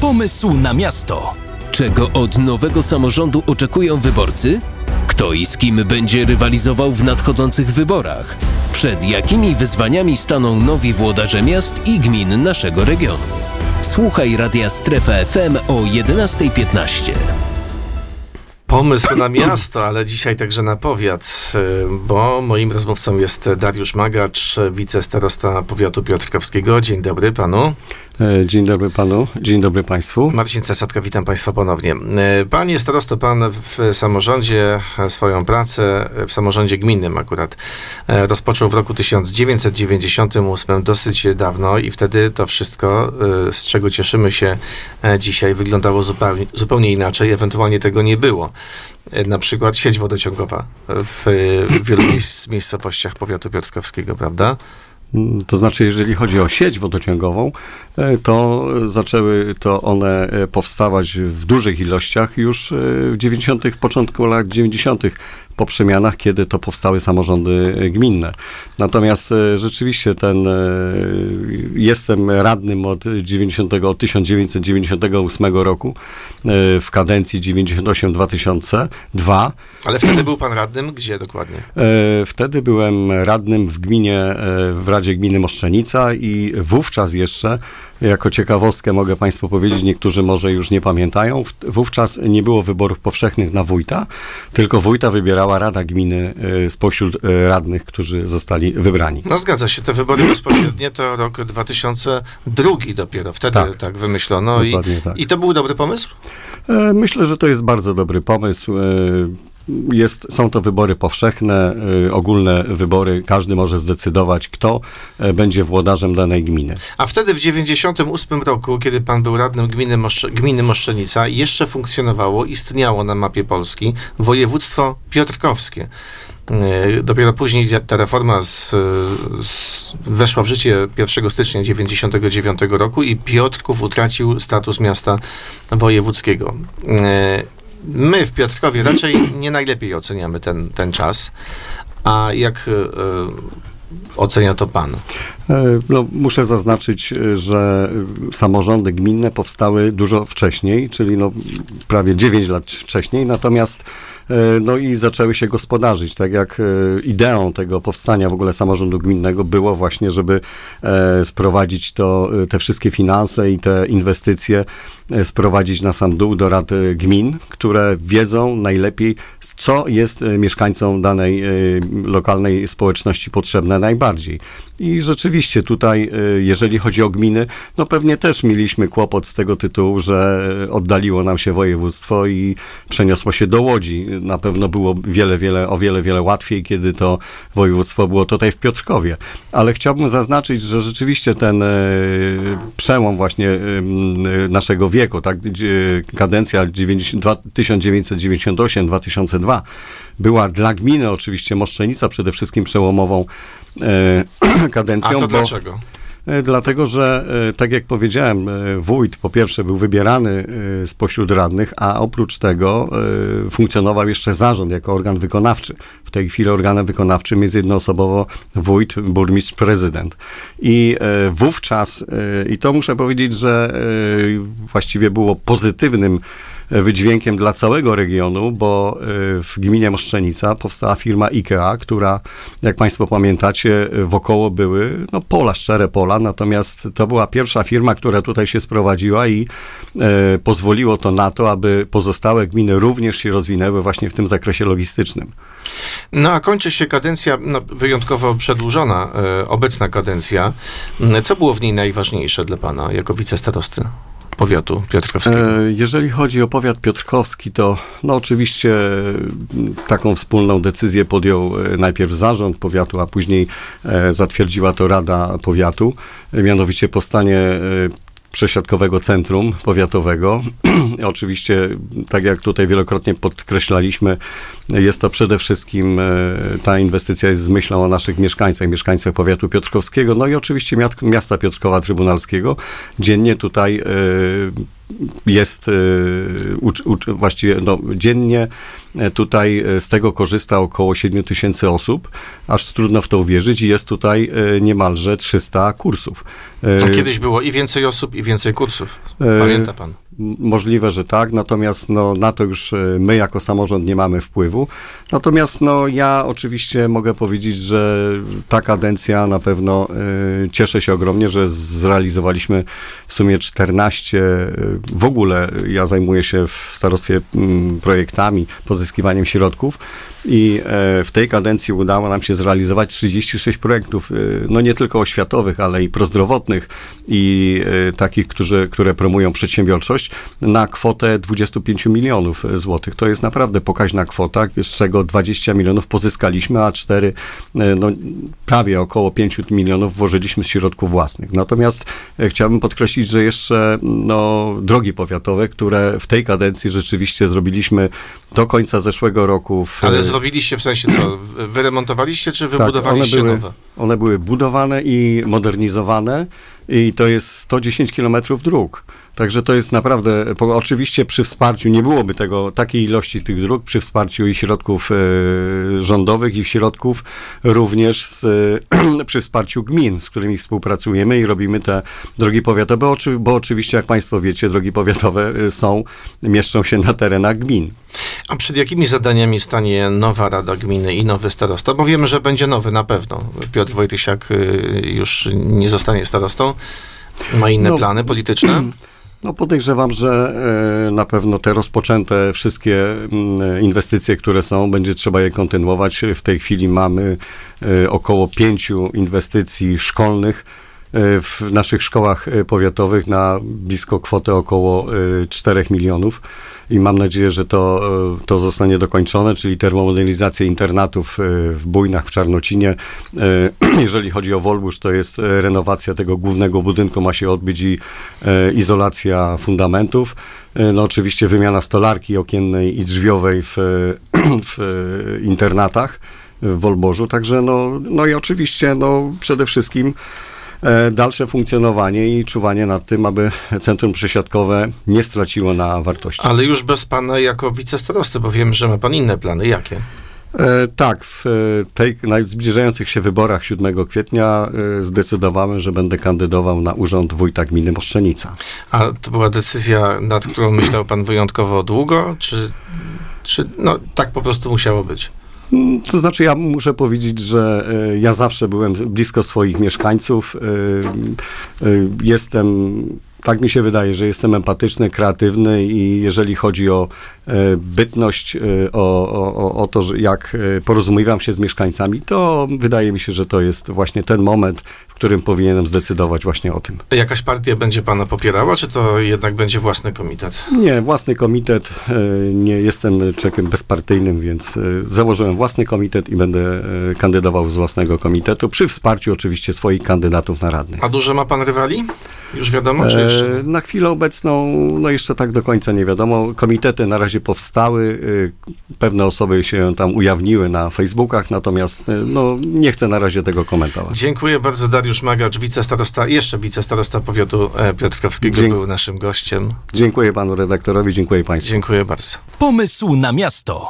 Pomysł na miasto. Czego od nowego samorządu oczekują wyborcy? Kto i z kim będzie rywalizował w nadchodzących wyborach? Przed jakimi wyzwaniami staną nowi włodarze miast i gmin naszego regionu? Słuchaj Radia Strefa FM o 11.15. Pomysł na miasto, ale dzisiaj także na powiat, y, bo moim rozmówcą jest Dariusz Magacz, wicestarosta powiatu piotrkowskiego. Dzień dobry panu. E, Dzień dobry panu, dzień dobry państwu. Marcin Cesatka, witam państwa ponownie. Y, Panie starosto, pan w samorządzie swoją pracę, w samorządzie gminnym akurat, e, rozpoczął w roku 1998, dosyć dawno i wtedy to wszystko, z czego cieszymy się e, dzisiaj, wyglądało zupełnie, zupełnie inaczej, ewentualnie tego nie było. E, Na przykład sieć wodociągowa w, w wielu miejsc, miejscowościach powiatu piotrkowskiego, prawda? To znaczy, jeżeli chodzi o sieć wodociągową, e, to zaczęły to one e, powstawać w dużych ilościach już e, w 90., początku lat 90. po przemianach, kiedy to powstały samorządy e, gminne. Natomiast e, rzeczywiście ten, e, jestem radnym od, 90, od 1998 roku w kadencji 98-2002. Ale wtedy był pan radnym? Gdzie dokładnie? Wtedy byłem radnym w gminie, w Radzie Gminy Moszczenica i wówczas jeszcze, jako ciekawostkę mogę Państwu powiedzieć, niektórzy może już nie pamiętają, wówczas nie było wyborów powszechnych na wójta, tylko wójta wybierała Rada Gminy e, spośród e, radnych, którzy zostali wybrani. No zgadza się, te wybory bezpośrednie to rok 2002 dopiero, wtedy tak, Tak. wymyślono i, tak. i to był dobry pomysł? E, Myślę, że to jest bardzo dobry pomysł. Jest, są to wybory powszechne, e, ogólne wybory. Każdy może zdecydować, kto e, będzie włodarzem danej gminy. A wtedy w 98 roku, kiedy pan był radnym gminy, Moszcze, gminy Moszczenica, jeszcze funkcjonowało, istniało na mapie Polski województwo piotrkowskie. Yy, Dopiero później ta reforma z, z, weszła w życie 1 stycznia 99 roku i Piotrków utracił status miasta wojewódzkiego. My w Piotrkowie raczej nie najlepiej oceniamy ten, ten czas. A jak yy, ocenia to pan? E, No, muszę zaznaczyć, e, że e, samorządy gminne powstały dużo wcześniej, czyli no, prawie 9 lat wcześniej, natomiast e, no i zaczęły się gospodarzyć, tak jak e, ideą tego powstania w ogóle samorządu gminnego było właśnie, żeby e, sprowadzić to, e, te wszystkie finanse i te inwestycje e, sprowadzić na sam dół do rad e, gmin, które wiedzą najlepiej, co jest e, mieszkańcom danej e, lokalnej społeczności potrzebne najbardziej. I rzeczywiście tutaj, e, jeżeli chodzi o gminy, no pewnie też mieliśmy kłopot z tego tytułu, że oddaliło nam się województwo i przeniosło się do Łodzi. Na pewno było wiele, wiele, o wiele, wiele łatwiej, kiedy to województwo było tutaj w Piotrkowie. Ale chciałbym zaznaczyć, że rzeczywiście ten e, przełom właśnie e, naszego wieku, tak, kadencja 90 dwa- 1998-2002 była dla gminy oczywiście Moszczenica przede wszystkim przełomową e, A kadencją, to bo dlaczego? E, Dlatego, że e, tak jak powiedziałem, e, wójt po pierwsze był wybierany spośród radnych, a oprócz tego funkcjonował jeszcze zarząd jako organ wykonawczy. W tej chwili organem wykonawczym jest jednoosobowo wójt, burmistrz, prezydent. I wówczas, i to muszę powiedzieć, że właściwie było pozytywnym wydźwiękiem dla całego regionu, bo e, w gminie Moszczenica powstała firma IKEA, która, jak Państwo pamiętacie, wokoło były no, pola, szczere pola, natomiast to była pierwsza firma, która tutaj się sprowadziła i e, pozwoliło to na to, aby pozostałe gminy również się rozwinęły właśnie w tym zakresie logistycznym. No a kończy się kadencja no, wyjątkowo przedłużona, e, obecna kadencja. Co było w niej najważniejsze dla pana jako wicestarosty powiatu piotrkowskiego? E, Jeżeli chodzi o powiat piotrkowski, to no oczywiście m, taką wspólną decyzję podjął e, najpierw zarząd powiatu, a później e, zatwierdziła to Rada Powiatu, mianowicie powstanie przesiadkowego centrum powiatowego. Oczywiście, tak jak tutaj wielokrotnie podkreślaliśmy, jest to przede wszystkim, e, ta inwestycja jest z myślą o naszych mieszkańcach, mieszkańcach powiatu piotrkowskiego, no i oczywiście miast- miasta Piotrkowa Trybunalskiego. Dziennie tutaj e, jest y, ucz, ucz, właściwie no, dziennie e, tutaj e, z tego korzysta około 7 tysięcy osób, aż trudno w to uwierzyć i jest tutaj e, niemalże 300 kursów. A kiedyś było i więcej osób, i więcej kursów. Pamięta pan? Możliwe, że tak, natomiast no, na to już e, my jako samorząd nie mamy wpływu. Natomiast no, ja oczywiście mogę powiedzieć, że ta kadencja na pewno e, cieszę się ogromnie, że zrealizowaliśmy w sumie 14, e, w ogóle ja zajmuję się w starostwie m, projektami, pozyskiwaniem środków i e, w tej kadencji udało nam się zrealizować 36 projektów, e, no nie tylko oświatowych, ale i prozdrowotnych i e, takich, którzy, które promują przedsiębiorczość na kwotę 25 milionów złotych. To jest naprawdę pokaźna kwota, z czego 20 milionów pozyskaliśmy, a 4, e, no prawie około 5 milionów włożyliśmy z środków własnych. Natomiast chciałbym podkreślić, że jeszcze no, drogi powiatowe, które w tej kadencji rzeczywiście zrobiliśmy do końca zeszłego roku. W, zrobiliście w sensie co? Wyremontowaliście, czy wybudowaliście Tak, były, nowe? One były budowane i modernizowane i to jest 110 kilometrów dróg. Także to jest naprawdę, oczywiście przy wsparciu, nie byłoby tego, takiej ilości tych dróg, przy wsparciu i środków e, rządowych i środków również z, e, przy wsparciu gmin, z którymi współpracujemy i robimy te drogi powiatowe, bo, oczy, bo oczywiście, jak Państwo wiecie, drogi powiatowe e, są, mieszczą się na terenach gmin. A przed jakimi zadaniami stanie nowa Rada Gminy i nowy starosta? Bo wiemy, że będzie nowy na pewno. Piotr Wojtysiak y, już nie zostanie starostą. Ma inne No. plany polityczne. No podejrzewam, że e, na pewno te rozpoczęte wszystkie mm, inwestycje, które są, będzie trzeba je kontynuować. W tej chwili mamy e, około pięciu inwestycji szkolnych w naszych szkołach e, powiatowych na blisko kwotę około e, 4 milionów i mam nadzieję, że to, to zostanie dokończone, czyli termomodernizacja internatów w Bujnach, w Czarnocinie. Jeżeli chodzi o Wolbusz, to jest renowacja tego głównego budynku, ma się odbyć i izolacja fundamentów. No oczywiście wymiana stolarki okiennej i drzwiowej w, w internatach w Wolborzu, także no, no i oczywiście no przede wszystkim dalsze funkcjonowanie i czuwanie nad tym, aby centrum przesiadkowe nie straciło na wartości. Ale już bez pana jako wicestarosty, bo wiem, że ma pan inne plany. Jakie? E, tak, w e, tej na zbliżających się wyborach 7 kwietnia e, zdecydowałem, że będę kandydował na urząd wójta gminy Moszczenica. A to była decyzja, nad którą myślał pan wyjątkowo długo, czy, czy no, tak po prostu musiało być? To znaczy, ja muszę powiedzieć, że e, ja zawsze byłem blisko swoich mieszkańców. e, e, Jestem, tak mi się wydaje, że jestem empatyczny, kreatywny i jeżeli chodzi o e, bytność, e, o, o, o- to, jak e, porozumiewam się z mieszkańcami, to wydaje mi się, że to jest właśnie ten moment, w którym powinienem zdecydować właśnie o tym. Jakaś partia będzie pana popierała, czy to jednak będzie własny komitet? Nie, własny komitet, nie jestem człowiekiem bezpartyjnym, więc założyłem własny komitet i będę kandydował z własnego komitetu, przy wsparciu oczywiście swoich kandydatów na radnych. A dużo ma pan rywali? Już wiadomo, czy jeszcze? Na chwilę obecną, no jeszcze tak do końca nie wiadomo. Komitety na razie powstały, e, pewne osoby się tam ujawniły na Facebookach, natomiast e, no, nie chcę na razie tego komentować. Dziękuję bardzo. Dariusz Magacz, wicestarosta, jeszcze wicestarosta powiatu e, piotrkowskiego Dzięki. był naszym gościem. Dziękuję panu redaktorowi, dziękuję państwu. Dziękuję bardzo. Pomysł na miasto.